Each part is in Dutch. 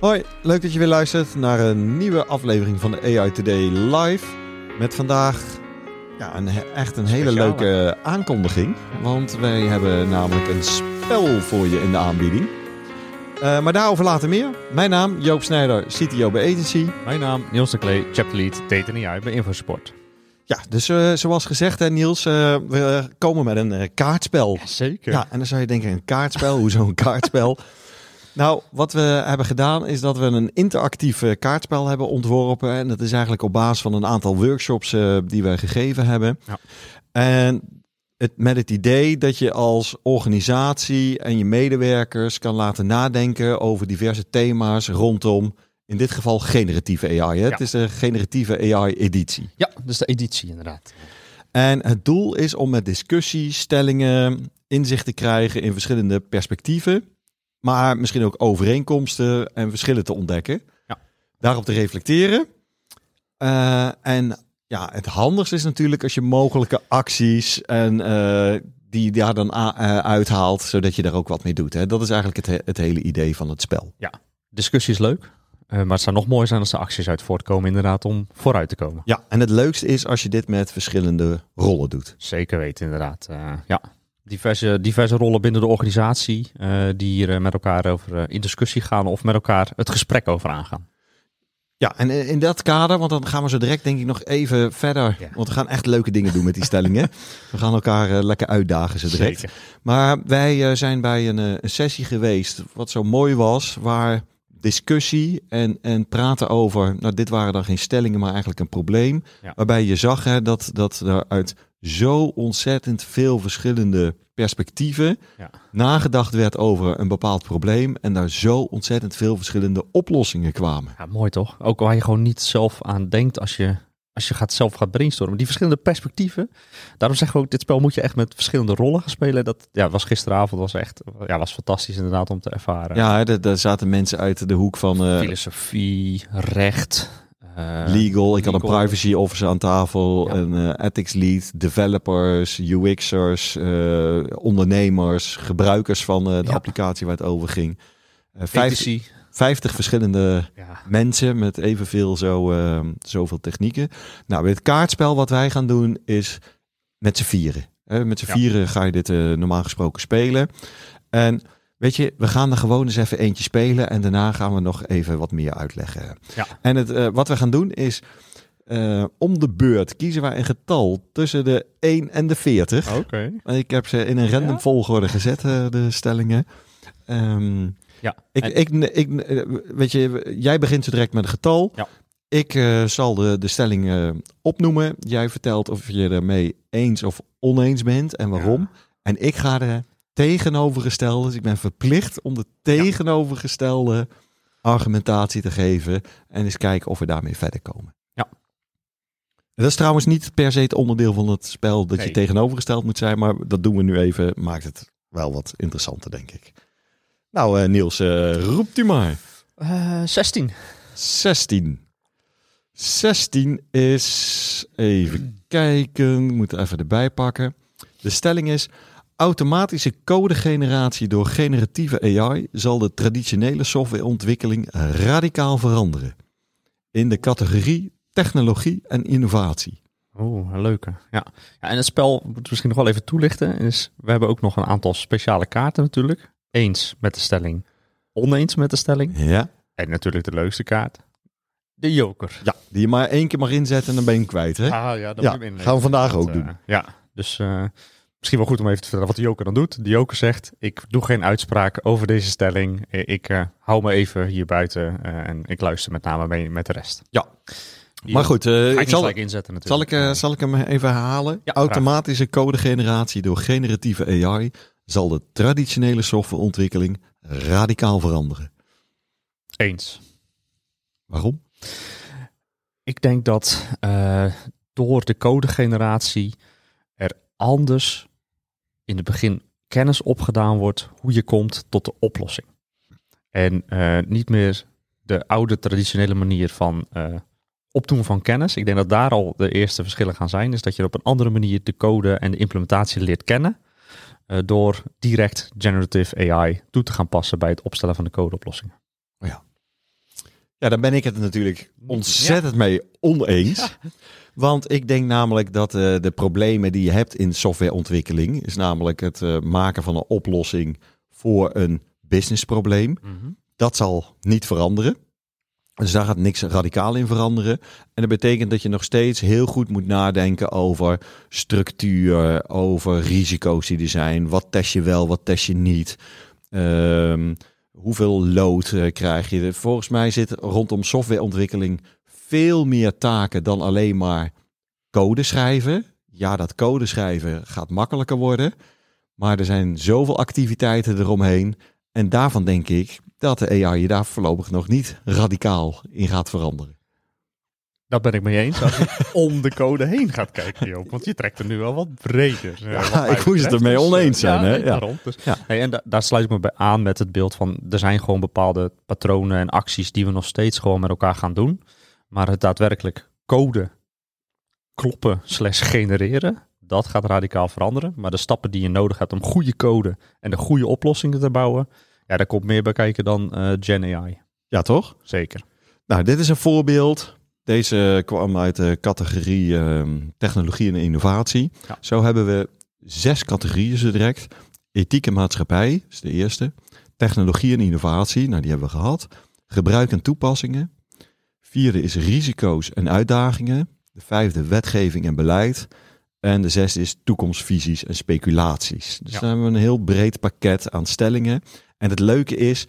Hoi, leuk dat je weer luistert naar een nieuwe aflevering van de AI Today Live. Met vandaag ja, een, echt een hele leuke aankondiging. Want wij hebben namelijk een spel voor je in de aanbieding. Eh, maar daarover later meer. Mijn naam Joop Snijder, CTO bij Agency. Mijn naam Niels de Klee, chapter lead Data AI bij Infosport. Ja, dus eh, zoals gezegd hè Niels, eh, we komen met een kaartspel. Zeker. Ja, en dan zou je denken, een kaartspel, hoezo een kaartspel? Nou, wat we hebben gedaan is dat we een interactief eh, kaartspel hebben ontworpen. En dat is eigenlijk op basis van een aantal workshops eh, die wij gegeven hebben. Ja. En het, met het idee dat je als organisatie en je medewerkers kan laten nadenken over diverse thema's rondom, in dit geval generatieve AI. Hè? Ja. Het is de generatieve AI-editie. Ja, dus de editie inderdaad. En het doel is om met discussie, stellingen, inzicht te krijgen in verschillende perspectieven, maar misschien ook overeenkomsten en verschillen te ontdekken. Ja. Daarop te reflecteren. Eh, en ja, het handigste is natuurlijk als je mogelijke acties en eh, die daar dan eh, uithaalt, zodat je daar ook wat mee doet. Hè? Dat is eigenlijk het, he- het hele idee van het spel. Discussie is leuk, maar het zou nog mooier zijn als er acties uit voortkomen inderdaad om vooruit te komen. Ja, en het leukste is als je dit met verschillende rollen doet. Zeker weten inderdaad. Ja. Diverse, diverse rollen binnen de organisatie eh, die hier eh, met elkaar over eh, in discussie gaan of met elkaar het gesprek over aangaan. Ja, en in dat kader, want dan gaan we zo direct denk ik nog even verder. Ja. Want we gaan echt leuke dingen doen met die stellingen. we gaan elkaar eh, lekker uitdagen zo direct. Zeker. Maar wij zijn bij een, een sessie geweest wat zo mooi was, waar discussie en, en praten over, nou dit waren dan geen stellingen, maar eigenlijk een probleem. Ja. Waarbij je zag hè, dat, dat er uit zo ontzettend veel verschillende perspectieven Ja. nagedacht werd over een bepaald probleem en daar zo ontzettend veel verschillende oplossingen kwamen. Ja, mooi toch? Ook waar je gewoon niet zelf aan denkt als je, als je gaat zelf gaat brainstormen. Die verschillende perspectieven. Daarom zeggen we ook, dit spel moet je echt met verschillende rollen gaan spelen. Dat ja, was gisteravond was echt ja, was fantastisch inderdaad om te ervaren. Ja, daar zaten mensen uit de hoek van eh, Filosofie, recht. Eh, legal. Ik had een privacy officer aan tafel, Ja. een eh, ethics lead, developers, UX'ers, eh, ondernemers, gebruikers van de Ja. applicatie waar het over ging. Eh, vijf- ethici. 50 verschillende Ja, mensen met evenveel zo, zoveel technieken. Nou, bij het kaartspel wat wij gaan doen is met z'n vieren. Eh, met z'n Ja. vieren ga je dit normaal gesproken spelen. En weet je, we gaan er gewoon eens even eentje spelen en daarna gaan we nog even wat meer uitleggen. Ja. En het, eh, wat we gaan doen is eh, om de beurt kiezen wij een getal tussen de 1 en de 40. oké. Ik heb ze in een random Ja? volgorde gezet, eh, de stellingen. Ehm, Ja, ik, en- ik, ik, weet je, jij begint zo direct met een getal. Ja. Ik eh, zal de, de stelling eh, opnoemen. Jij vertelt of je ermee eens of oneens bent en waarom. Ja. En ik ga de tegenovergestelde, dus ik ben verplicht om de tegenovergestelde argumentatie te geven. En eens kijken of we daarmee verder komen. Ja. Dat is trouwens niet per se het onderdeel van het spel dat je tegenovergesteld moet zijn. Maar dat doen we nu even. Maakt het wel wat interessanter, denk ik. Nou, eh, Niels, eh roept u maar. Eh, 16. 16. 16 is. Even kijken. Moet even erbij pakken. De stelling is. Automatische codegeneratie door generatieve AI zal de traditionele softwareontwikkeling radicaal veranderen. In de categorie technologie en innovatie. Oeh, een leuke. Ja. ja, en het spel moet ik misschien nog wel even toelichten. Is, we hebben ook nog een aantal speciale kaarten natuurlijk. Eens met de stelling, oneens met de stelling. Ja. En natuurlijk de leukste kaart, de joker. ja, die je maar één keer mag inzetten en dan ben je hem kwijt. Hè? Ah ja, dat Ja, moet je hem gaan we vandaag ook Eh, doen. ja, dus eh, misschien wel goed om even te vertellen wat de joker dan doet. De joker zegt, ik doe geen uitspraak over deze stelling. Eh, Ik eh, hou me even hier buiten eh, en ik luister met name mee met de rest. Ja. Die Maar goed, ik zal, inzetten Zal ik, zal ik hem even herhalen? Ja, Automatische codegeneratie door generatieve AI zal de traditionele softwareontwikkeling radicaal veranderen. Eens. Waarom? ik denk dat door de codegeneratie er anders in het begin kennis opgedaan wordt hoe je komt tot de oplossing. En uh, niet meer de oude traditionele manier van uh, opdoen van kennis. Ik denk dat daar al de eerste verschillen gaan zijn. Is dat je op een andere manier de code en de implementatie leert kennen. Uh, door direct generative AI toe te gaan passen bij het opstellen van de codeoplossingen. Oh ja. ja, daar ben ik het natuurlijk ontzettend ja. mee oneens. Ja. Want ik denk namelijk dat uh, de problemen die je hebt in softwareontwikkeling, is namelijk het uh, maken van een oplossing voor een businessprobleem. Mm -hmm. Dat zal niet veranderen. Dus daar gaat niks radicaal in veranderen. En dat betekent dat je nog steeds heel goed moet nadenken over structuur, over risico's die er zijn. Wat test je wel, wat test je niet. Um, hoeveel load uh, krijg je? Volgens mij zit rondom softwareontwikkeling veel meer taken dan alleen maar code schrijven. Ja, dat code schrijven gaat makkelijker worden. Maar er zijn zoveel activiteiten eromheen. En daarvan denk ik dat de AI je daar voorlopig nog niet radicaal in gaat veranderen. Dat ben ik mee eens. Als je om de code heen gaat kijken, Joop. Want je trekt er nu wel wat breder. Ja, ik moest het ermee oneens zijn. Ja, hè? Ja. Daarom. Dus, ja. Hey, en da daar sluit ik me bij aan met het beeld van... er zijn gewoon bepaalde patronen en acties... die we nog steeds gewoon met elkaar gaan doen. Maar het daadwerkelijk code kloppen slash genereren... dat gaat radicaal veranderen. Maar de stappen die je nodig hebt om goede code... en de goede oplossingen te bouwen... ja, daar komt meer bij kijken dan uh, Gen AI. Ja, toch? Zeker. Nou, dit is een voorbeeld... Deze kwam uit de categorie uh, technologie en innovatie. Ja. Zo hebben we zes categorieën zo direct. Ethiek en maatschappij is de eerste. Technologie en innovatie, nou die hebben we gehad. Gebruik en toepassingen. Vierde is risico's en uitdagingen. De vijfde wetgeving en beleid. En de zesde is toekomstvisies en speculaties. Dus ja. dan hebben we een heel breed pakket aan stellingen. En het leuke is,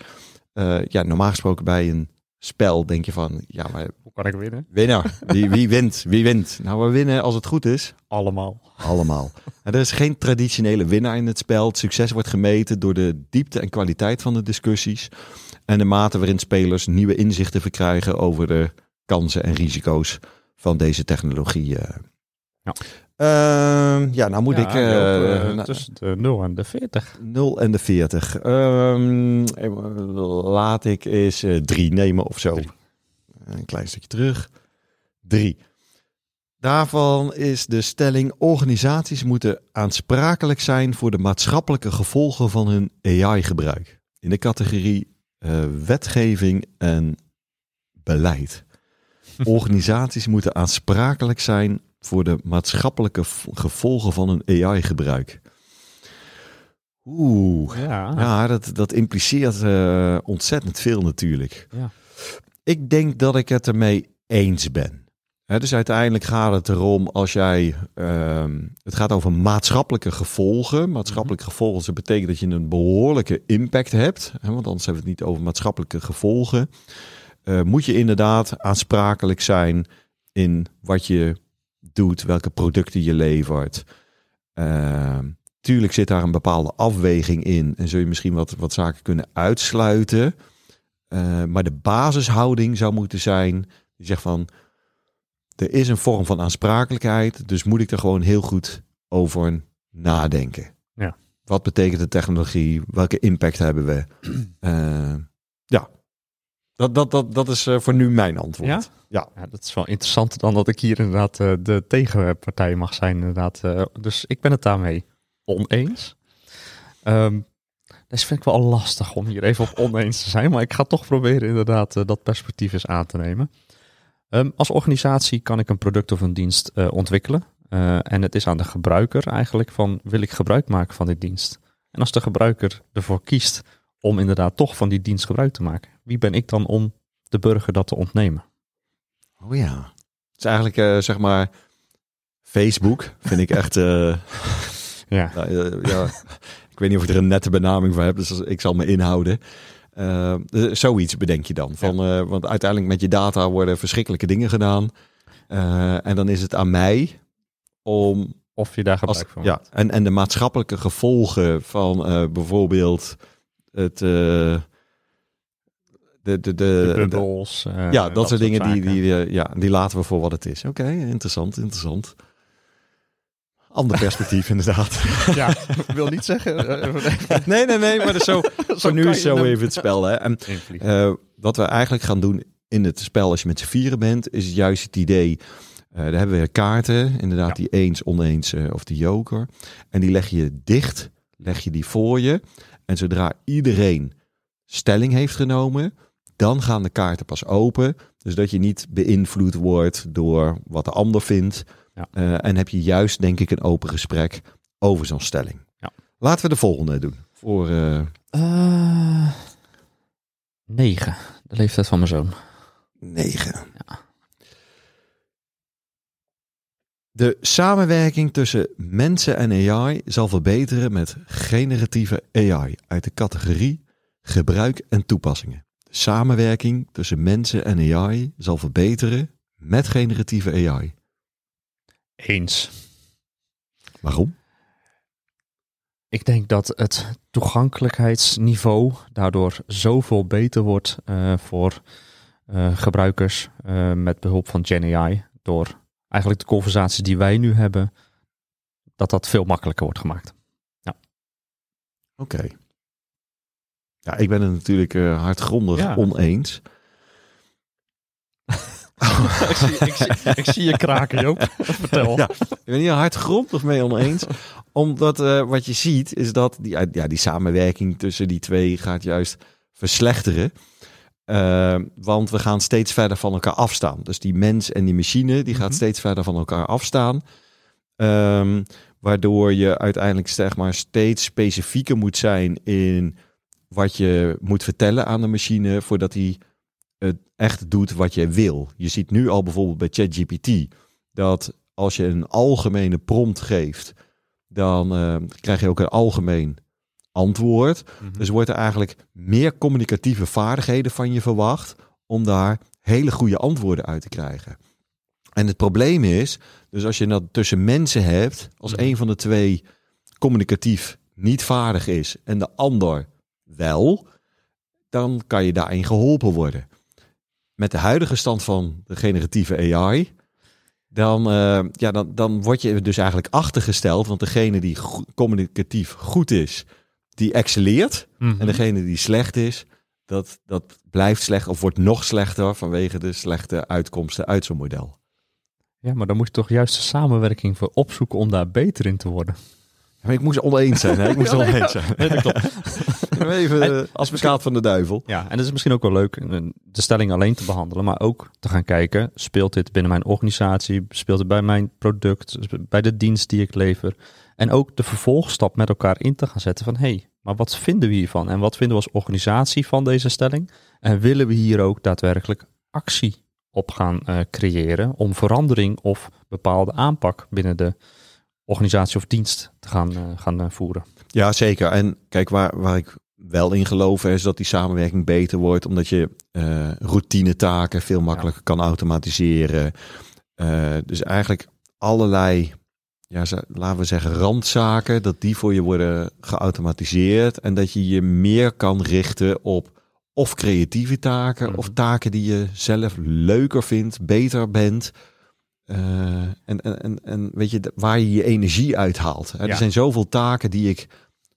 uh, ja, normaal gesproken bij een spel denk je van, ja, maar hoe kan ik winnen? Winnaar. Wie, wie wint? Wie wint? Nou, we winnen als het goed is. Allemaal. Allemaal. En er is geen traditionele winnaar in het spel. Het succes wordt gemeten door de diepte en kwaliteit van de discussies. En de mate waarin spelers nieuwe inzichten verkrijgen over de kansen en risico's van deze technologie. Ja. Uh, ja, nou moet ja, ik... Uh, uh, tussen de 0 en de 40. 0 en de 40. Um, laat ik eens 3 nemen of zo. Drie. Een klein stukje terug. 3. Daarvan is de stelling: organisaties moeten aansprakelijk zijn voor de maatschappelijke gevolgen van hun AI-gebruik. In de categorie uh, wetgeving en beleid. Organisaties moeten aansprakelijk zijn voor de maatschappelijke gevolgen van hun AI-gebruik. Oeh, ja, ja dat, dat impliceert uh, ontzettend veel natuurlijk. Ja. Ik denk dat ik het ermee eens ben. He, dus uiteindelijk gaat het erom als jij. Uh, het gaat over maatschappelijke gevolgen. Maatschappelijke -hmm. gevolgen dat betekent dat je een behoorlijke impact hebt. Hè, want anders hebben we het niet over maatschappelijke gevolgen. Uh, moet je inderdaad aansprakelijk zijn in wat je doet, welke producten je levert. Uh, tuurlijk zit daar een bepaalde afweging in. En zul je misschien wat, wat zaken kunnen uitsluiten. Uh, maar de basishouding zou moeten zijn. Die zegt van. Er is een vorm van aansprakelijkheid. Dus moet ik er gewoon heel goed over nadenken. Ja. Wat betekent de technologie? Welke impact hebben we? Uh, ja. Dat, dat, dat, dat is uh, voor nu mijn antwoord. Ja? Ja. ja, dat is wel interessant dan dat ik hier inderdaad uh, de tegenpartij mag zijn. Inderdaad. Dus ik ben het daarmee oneens. Um, dat vind ik wel lastig om hier even op oneens te zijn. Maar ik ga toch proberen inderdaad dat perspectief eens aan te nemen. Um, als organisatie kan ik een product of een dienst ontwikkelen. en het is aan de gebruiker eigenlijk van wil ik gebruik maken van die dienst. En als de gebruiker ervoor kiest om inderdaad toch van die dienst gebruik te maken. Wie ben ik dan om de burger dat te ontnemen? Oh ja. Het is eigenlijk uh, zeg maar Facebook vind ik echt. Ja. Uh, ja. Ik weet niet of ik er een nette benaming voor heb, dus ik zal me inhouden. Zoiets bedenk je dan. Van, ja. want uiteindelijk met je data worden verschrikkelijke dingen gedaan. en dan is het aan mij om. Of je daar gebruik als, van Ja, en, en de maatschappelijke gevolgen van bijvoorbeeld het de, de, de, De eh, ja, dat, soort dingen, die, die, eh, ja, die laten we voor wat het is. Oké, interessant, interessant. Ander perspectief inderdaad. Ja, ik wil niet zeggen. eh, nee, nee, nee, maar dat is zo, voor nu is zo even het spel. Hè. En Eh, wat we eigenlijk gaan doen in het spel als je met z'n vieren bent, is juist het idee. eh daar hebben we kaarten, inderdaad, Ja. die eens, oneens of die joker. En die leg je dicht, leg je die voor je. En zodra iedereen stelling heeft genomen, dan gaan de kaarten pas open. Dus dat je niet beïnvloed wordt door wat de ander vindt. Ja. Eh, en heb je juist, denk ik, een open gesprek over zo'n stelling. Ja. Laten we de volgende doen. Voor, Eh, negen, de leeftijd van mijn zoon. 9. De samenwerking tussen mensen en AI zal verbeteren met generatieve AI uit de categorie gebruik en toepassingen. De samenwerking tussen mensen en AI zal verbeteren met generatieve AI. Eens. Waarom? Ik denk dat het toegankelijkheidsniveau daardoor zoveel beter wordt eh, voor eh, gebruikers eh, met behulp van GenAI. Door eigenlijk de conversaties die wij nu hebben, dat dat veel makkelijker wordt gemaakt. Oké. Ja, ik ben het natuurlijk hardgrondig Ja. oneens. ik, zie, ik, zie, ik zie je kraken, Joop. Vertel. Ja, ik ben hier hardgrondig mee oneens. Omdat eh, wat je ziet is dat die, ja, die samenwerking tussen die twee gaat juist verslechteren. Eh, want we gaan steeds verder van elkaar afstaan. Dus die mens en die machine, die gaat Mhm. steeds verder van elkaar afstaan. Ehm, waardoor je uiteindelijk zeg maar, steeds specifieker moet zijn in wat je moet vertellen aan de machine voordat hij het echt doet wat je wil. Je ziet nu al bijvoorbeeld bij ChatGPT dat als je een algemene prompt geeft, dan eh, krijg je ook een algemeen antwoord. Mhm. Dus wordt er eigenlijk meer communicatieve vaardigheden van je verwacht om daar hele goede antwoorden uit te krijgen. En het probleem is, dus als je dat tussen mensen hebt, als Mhm. een van de twee communicatief niet vaardig is en de ander wel, dan kan je daarin geholpen worden. Met de huidige stand van de generatieve AI, dan, eh, ja, dan, dan word je dus eigenlijk achtergesteld, want degene die go- communicatief goed is, die excelleert. Mhm. En degene die slecht is, dat, dat blijft slecht of wordt nog slechter vanwege de slechte uitkomsten uit zo'n model. Ja, maar dan moet je toch juist de samenwerking voor opzoeken om daar beter in te worden. Maar ik moest oneens zijn, hè? Ik moest Ja, nee, oneens ja. zijn. Nee, dat klopt. Even En als advocaat van de duivel. Ja, en het is misschien ook wel leuk eh, de stelling alleen te behandelen, maar ook te gaan kijken, speelt dit binnen mijn organisatie, speelt het bij mijn product, bij de dienst die ik lever. En ook de vervolgstap met elkaar in te gaan zetten van, hé, hey, maar wat vinden we hiervan? En wat vinden we als organisatie van deze stelling? En willen we hier ook daadwerkelijk actie op gaan eh, creëren om verandering of bepaalde aanpak binnen de organisatie of dienst te gaan, eh, gaan eh, voeren? Ja, zeker. En kijk, waar, waar ik wel in geloof is dat die samenwerking beter wordt, omdat je eh routinetaken veel makkelijker kan automatiseren. Dus eigenlijk allerlei, ja, laten we zeggen, randzaken, dat die voor je worden geautomatiseerd en dat je je meer kan richten op of creatieve taken of Mhm. taken die je zelf leuker vindt, beter bent. Eh, en, en, en, en weet je, waar je je energie uithaalt. Hè, Ja. Er zijn zoveel taken die ik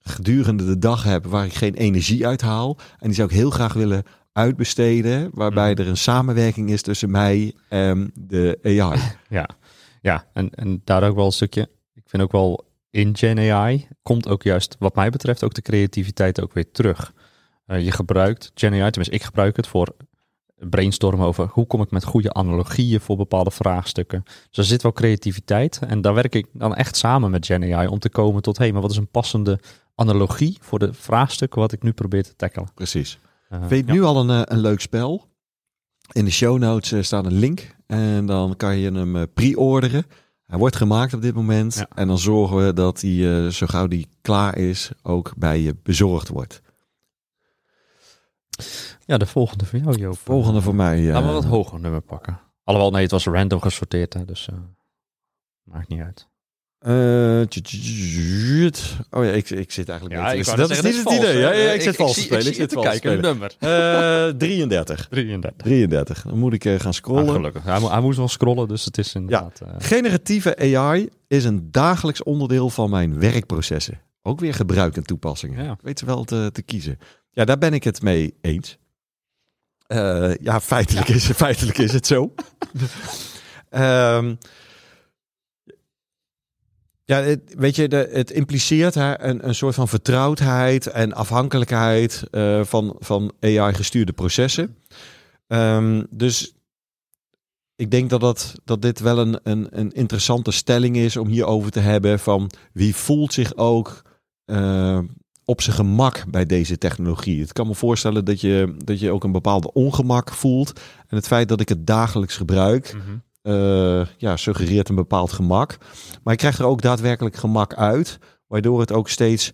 gedurende de dag heb waar ik geen energie uit haal. En die zou ik heel graag willen uitbesteden. Waarbij Mhm. er een samenwerking is tussen mij en de AI. Ja, ja en, en daar ook wel een stukje. Ik vind ook wel in Gen AI komt ook juist, wat mij betreft, ook de creativiteit ook weer terug. Eh, je gebruikt Gen AI, tenminste ik gebruik het voor brainstormen over hoe kom ik met goede analogieën voor bepaalde vraagstukken. Dus er zit wel creativiteit en daar werk ik dan echt samen met Gen AI om te komen tot, hé, hey, maar wat is een passende analogie voor de vraagstukken wat ik nu probeer te tackelen. Precies. Eh, Vind je ja. nu al een, eh, een leuk spel? In de show notes eh, staat een link. En dan kan je hem eh, pre-orderen. Hij wordt gemaakt op dit moment. Ja. En dan zorgen we dat hij, eh, zo gauw die klaar is, ook bij je bezorgd wordt. Ja, de volgende voor jou, Joop. Volgende voor mij. eh, Laten we wat hoger nummer pakken. Alhoewel, nee, het was random gesorteerd, hè, dus eh, maakt niet uit. Eh, oh ja, ik, ik zit eigenlijk Ja, Dat is niet het idee. Ja, ja, ik zit vals ik te spelen. Ik zit te vals te spelen. nummer. Eh, 33. 33. 33. Dan moet ik eh, gaan Ah, scrollen. gelukkig. Hij, mo- hij moest wel scrollen, dus het is inderdaad... eh, Generatieve AI is een dagelijks onderdeel van mijn werkprocessen. Ook weer gebruik en toepassingen. Ja. Ik weet ze wel te, te kiezen. Ja, daar ben ik het mee eens. Eh, ja, feitelijk, Is, feitelijk is het zo. Ehm, ja, het, weet je, de, het impliceert hè, een, een soort van vertrouwdheid en afhankelijkheid eh, van, van AI-gestuurde processen. Ehm, dus ik denk dat, dat, dat dit wel een, een, een interessante stelling is om hierover te hebben. Van wie voelt zich ook eh, op zijn gemak bij deze technologie. Het kan me voorstellen dat je, dat je ook een bepaalde ongemak voelt. En het feit dat ik het dagelijks gebruik, mhm. eh, ja, suggereert een bepaald gemak. Maar je krijgt er ook daadwerkelijk gemak uit, waardoor het ook steeds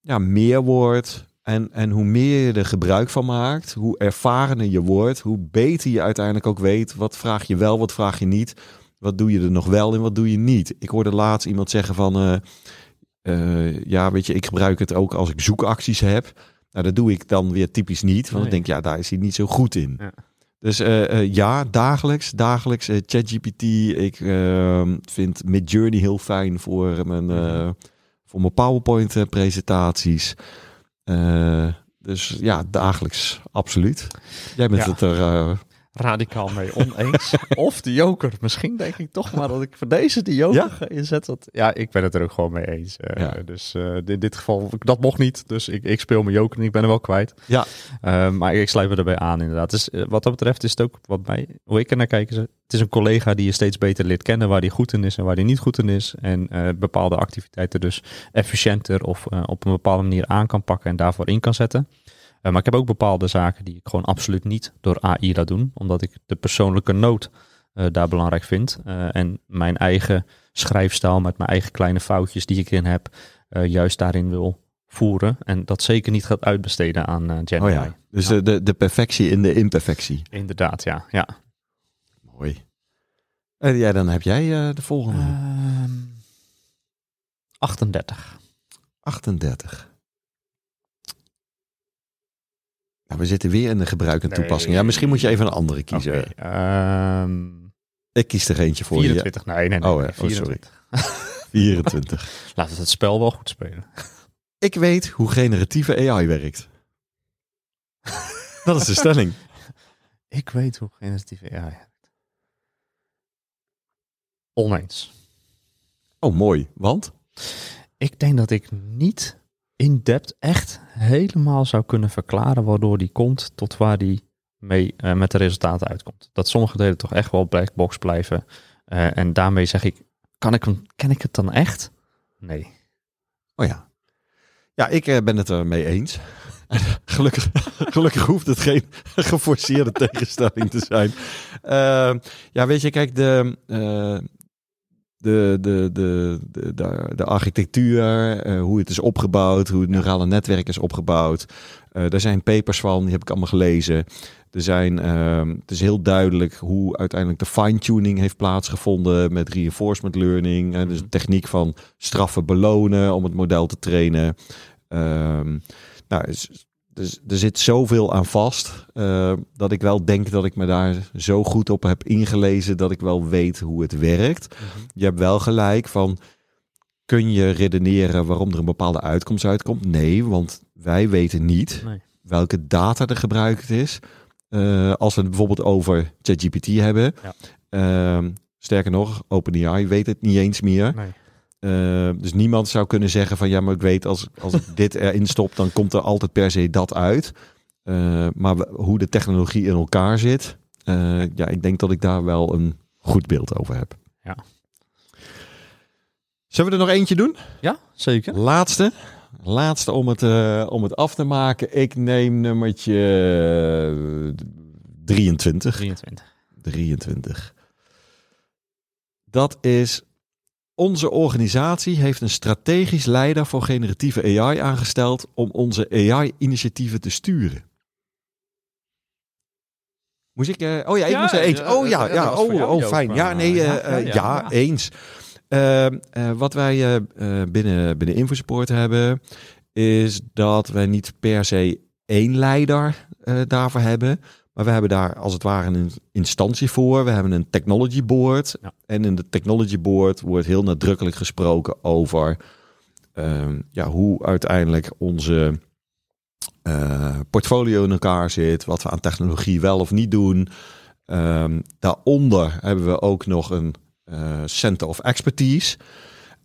ja, meer wordt. En, en hoe meer je er gebruik van maakt, hoe ervarener je wordt, hoe beter je uiteindelijk ook weet wat vraag je wel, wat vraag je niet. Wat doe je er nog wel en wat doe je niet? Ik hoorde laatst iemand zeggen van, eh, eh, ja, weet je, ik gebruik het ook als ik zoekacties heb. Nou, dat doe ik dan weer typisch niet, want Nee. ik denk, ja, daar is hij niet zo goed in. Ja. Dus eh, eh, ja, dagelijks, dagelijks ChatGPT. Ik eh, vind Midjourney heel fijn voor mijn, voor mijn PowerPoint presentaties. Eh, dus ja, dagelijks, absoluut. Jij bent Ja. het er. Radicaal mee oneens. of de joker. Misschien denk ik toch maar dat ik voor deze de joker Ja? ga inzetten. Want, ja, ik ben het er ook gewoon mee eens. Eh, Ja. Dus eh, in dit geval, dat mocht niet. Dus ik, ik speel mijn joker en ik ben er wel kwijt. Ja. Eh, maar ik sluit me erbij aan inderdaad. Dus wat dat betreft is het ook, wat mij, hoe ik er naar kijk, is, het is een collega die je steeds beter leert kennen. Waar die goed in is en waar die niet goed in is. En bepaalde activiteiten dus efficiënter of op een bepaalde manier aan kan pakken en daarvoor in kan zetten. Eh, maar ik heb ook bepaalde zaken die ik gewoon absoluut niet door AI laat doen. Omdat ik de persoonlijke noot eh, daar belangrijk vind. Eh, en mijn eigen schrijfstijl met mijn eigen kleine foutjes die ik in heb, juist daarin wil voeren. En dat zeker niet gaat uitbesteden aan eh Gen oh ja, dus Ja. De, de, perfectie in de imperfectie. Inderdaad, ja. ja. Mooi. En ja, dan heb jij de volgende. Ehm, 38. 38. Nou, we zitten weer in de gebruik en Nee. toepassing. Ja, misschien moet je even een andere kiezen. Ehm, Ik kies er eentje voor 24. Nee, nee, nee. Oh, nee. Oh, sorry. 24. je. 24. Laten we het spel wel goed spelen. Ik weet hoe generatieve AI werkt. Dat is de stelling. Ik weet hoe generatieve AI werkt. Oneens. Oh, mooi. Want? Ik denk dat ik niet in depth echt helemaal zou kunnen verklaren waardoor die komt tot waar die mee eh, met de resultaten uitkomt. Dat sommige delen toch echt wel black box blijven. Eh, en daarmee zeg ik, kan ik hem, ken ik het dan echt? Nee. Oh ja. Ja, ik eh, ben het ermee eens. gelukkig, gelukkig hoeft het geen geforceerde tegenstelling te zijn. Ja, weet je, kijk, de, de, de, de, de, de, architectuur, eh, hoe het is opgebouwd, hoe het neurale netwerk is opgebouwd. eh daar zijn papers van, die heb ik allemaal gelezen. Er zijn, ehm, het is heel duidelijk hoe uiteindelijk de fine-tuning heeft plaatsgevonden met reinforcement learning. hè, dus de techniek van straffen belonen om het model te trainen. Ehm, nou, dus, dus er zit zoveel aan vast eh, dat ik wel denk dat ik me daar zo goed op heb ingelezen dat ik wel weet hoe het werkt. Je hebt wel gelijk van, kun je redeneren waarom er een bepaalde uitkomst uitkomt? Nee, want wij weten niet Nee. welke data er gebruikt is. Eh, als we het bijvoorbeeld over ChatGPT hebben. Ja. Ehm, sterker nog, OpenAI weet het niet eens meer. Nee. Eh, dus niemand zou kunnen zeggen van ja, maar ik weet als, als ik dit erin stop, dan komt er altijd per se dat uit. Eh, maar we- hoe de technologie in elkaar zit, eh, ja, ik denk dat ik daar wel een goed beeld over heb. Ja. Zullen we er nog eentje doen? Ja, zeker. Laatste. Laatste om het, om het af te maken. Ik neem nummertje eh, 23. 23. 23. Dat is. Onze organisatie heeft een strategisch leider voor generatieve AI aangesteld om onze AI-initiatieven te sturen. Moest ik. eh, oh ja, ik Ja, moest er eens. Oh ja, ja, Oh, oh fijn. Ja, nee, ja, eh, eh, ja, eens. Eh, eh, wat wij eh, eh, binnen, binnen InfoSupport hebben, is dat we niet per se één leider eh, daarvoor hebben. Maar we hebben daar als het ware een instantie voor. We hebben een technology board. Ja. En in de technology board wordt heel nadrukkelijk gesproken over ehm, ja, hoe uiteindelijk onze eh, portfolio in elkaar zit. Wat we aan technologie wel of niet doen. Ehm, daaronder hebben we ook nog een eh, Center of Expertise.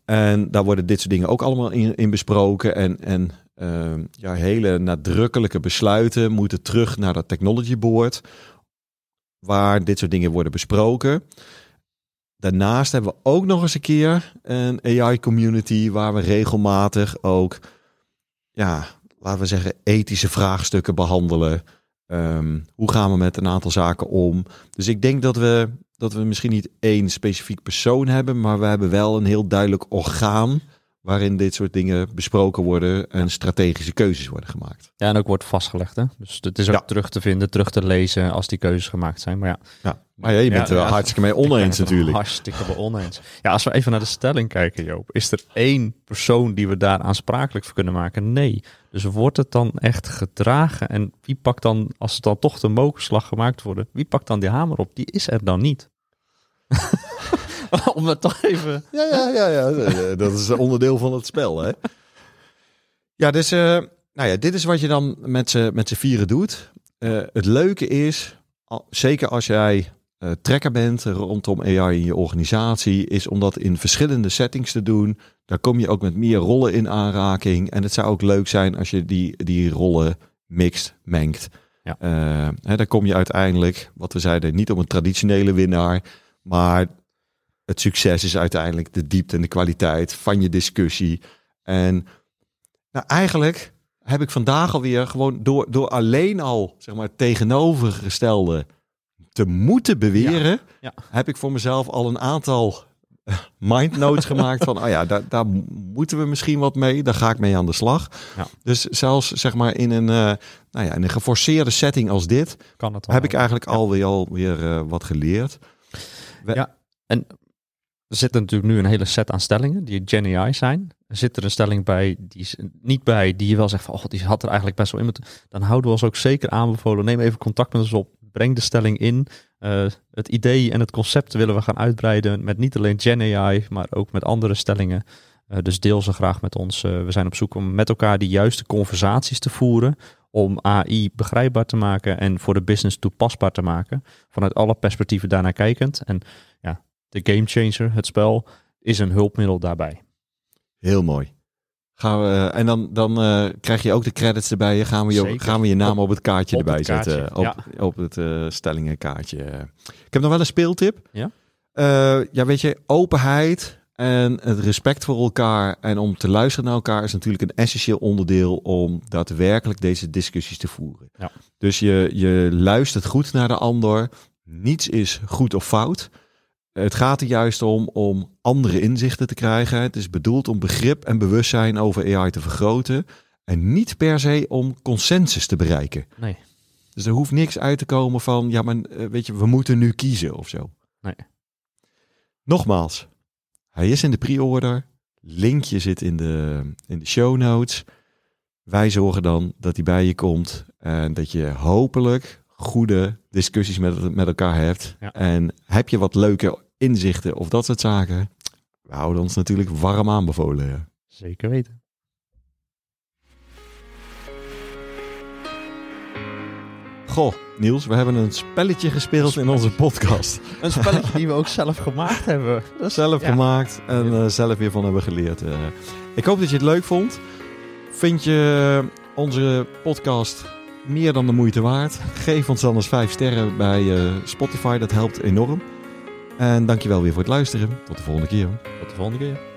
En daar worden dit soort dingen ook allemaal in, in besproken. En, en ehm, ja, hele nadrukkelijke besluiten moeten terug naar dat Technology Board. Waar dit soort dingen worden besproken. Daarnaast hebben we ook nog eens een keer een AI-community waar we regelmatig ook, ja, laten we zeggen, ethische vraagstukken behandelen. Ehm, hoe gaan we met een aantal zaken om? Dus ik denk dat we, dat we misschien niet één specifiek persoon hebben, maar we hebben wel een heel duidelijk orgaan waarin dit soort dingen besproken worden en strategische keuzes worden gemaakt. Ja, en ook wordt vastgelegd. Hè? Dus het is ook Ja. terug te vinden, terug te lezen als die keuzes gemaakt zijn. Maar ja, Ja, maar ja, je bent Ja, er wel hartstikke mee oneens natuurlijk. Hartstikke mee oneens. Ja, als we even naar de stelling kijken, Joop. Is er één persoon die we daar aansprakelijk voor kunnen maken? Nee. Dus wordt het dan echt gedragen? En wie pakt dan, als het dan toch de mokerslag gemaakt worden, wie pakt dan die hamer op? Die is er dan niet. Om het toch even... Ja, ja, ja, ja. Eh, dat is onderdeel van het spel, hè? Ja, dus, eh, nou ja, dit is wat je dan met z'n met z'n vieren doet. Eh, het leuke is, al- zeker als jij eh, trekker bent rondom AI in je organisatie, is om dat in verschillende settings te doen. Daar kom je ook met meer rollen in aanraking. En het zou ook leuk zijn als je die, die rollen mixt, mengt. Ja. Eh, hè, dan kom je uiteindelijk, wat we zeiden, niet om een traditionele winnaar, maar het succes is uiteindelijk de diepte en de kwaliteit van je discussie. En nou, eigenlijk heb ik vandaag alweer gewoon door, door alleen al zeg maar, het tegenovergestelde te moeten beweren, Ja. heb ik voor mezelf al een aantal eh, mindnotes gemaakt van, oh ja, daar, daar moeten we misschien wat mee. Daar ga ik mee aan de slag. Ja. Dus zelfs zeg maar in een, eh, nou ja, in een geforceerde setting als dit, Kan het heb ik eigenlijk alweer, alweer eh, wat geleerd. Er zit natuurlijk nu een hele set aan stellingen die Gen AI zijn. Zit er een stelling bij die niet bij die je wel zegt van, oh, die had er eigenlijk best wel in. Dan houden we ons ook zeker aanbevolen. Neem even contact met ons op. Breng de stelling in. Eh, het idee en het concept willen we gaan uitbreiden met niet alleen Gen AI, maar ook met andere stellingen. Eh, dus deel ze graag met ons. Eh, we zijn op zoek om met elkaar de juiste conversaties te voeren. Om AI begrijpbaar te maken en voor de business toepasbaar te maken. Vanuit alle perspectieven daarnaar kijkend. En ja, de game changer, het spel, is een hulpmiddel daarbij. Heel mooi. Gaan we, en dan, dan eh, krijg je ook de credits erbij. Gaan we je, Zeker. gaan we je naam op, het kaartje op erbij het kaartje, zetten. Op, ja. op het eh, stellingenkaartje. Ik heb nog wel een speeltip. Ja? Eh, ja, weet je, openheid en het respect voor elkaar en om te luisteren naar elkaar is natuurlijk een essentieel onderdeel om daadwerkelijk deze discussies te voeren. Ja. Dus je, je luistert goed naar de ander. Niets is goed of fout. Het gaat er juist om om andere inzichten te krijgen. Het is bedoeld om begrip en bewustzijn over AI te vergroten. En niet per se om consensus te bereiken. Nee. Dus er hoeft niks uit te komen van, ja, maar eh, weet je, we moeten nu kiezen of zo. Nee. Nogmaals, hij is in de pre-order. Linkje zit in de, in de show notes. Wij zorgen dan dat hij bij je komt. En dat je hopelijk goede discussies met, met elkaar hebt. Ja. En heb je wat leuke inzichten of dat soort zaken. We houden ons natuurlijk warm aanbevolen. ja. Zeker weten. Goh, Niels, we hebben een spelletje gespeeld in onze podcast. Een spelletje die we ook zelf gemaakt hebben. Is zelf ja. gemaakt en eh, zelf weer van hebben geleerd. eh. ik hoop dat je het leuk vond. Vind je onze podcast meer dan de moeite waard? Geef ons eens vijf sterren bij eh, Spotify, dat helpt enorm. En dankjewel weer voor het luisteren. Tot de volgende keer. Tot de volgende keer.